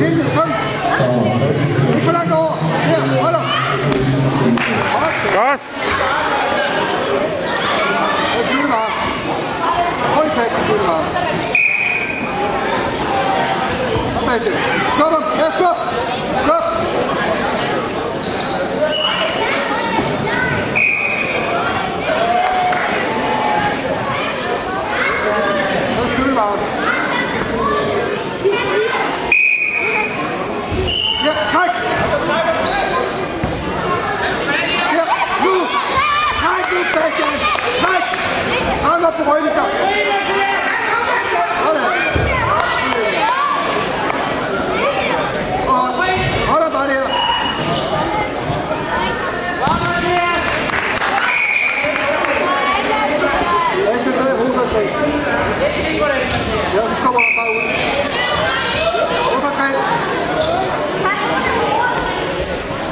Hele tiden, kom. Ikke langt over. Her, hold op. Godt. Jeg fylder meget. Hold i fat, jeg fylder meget. Kom,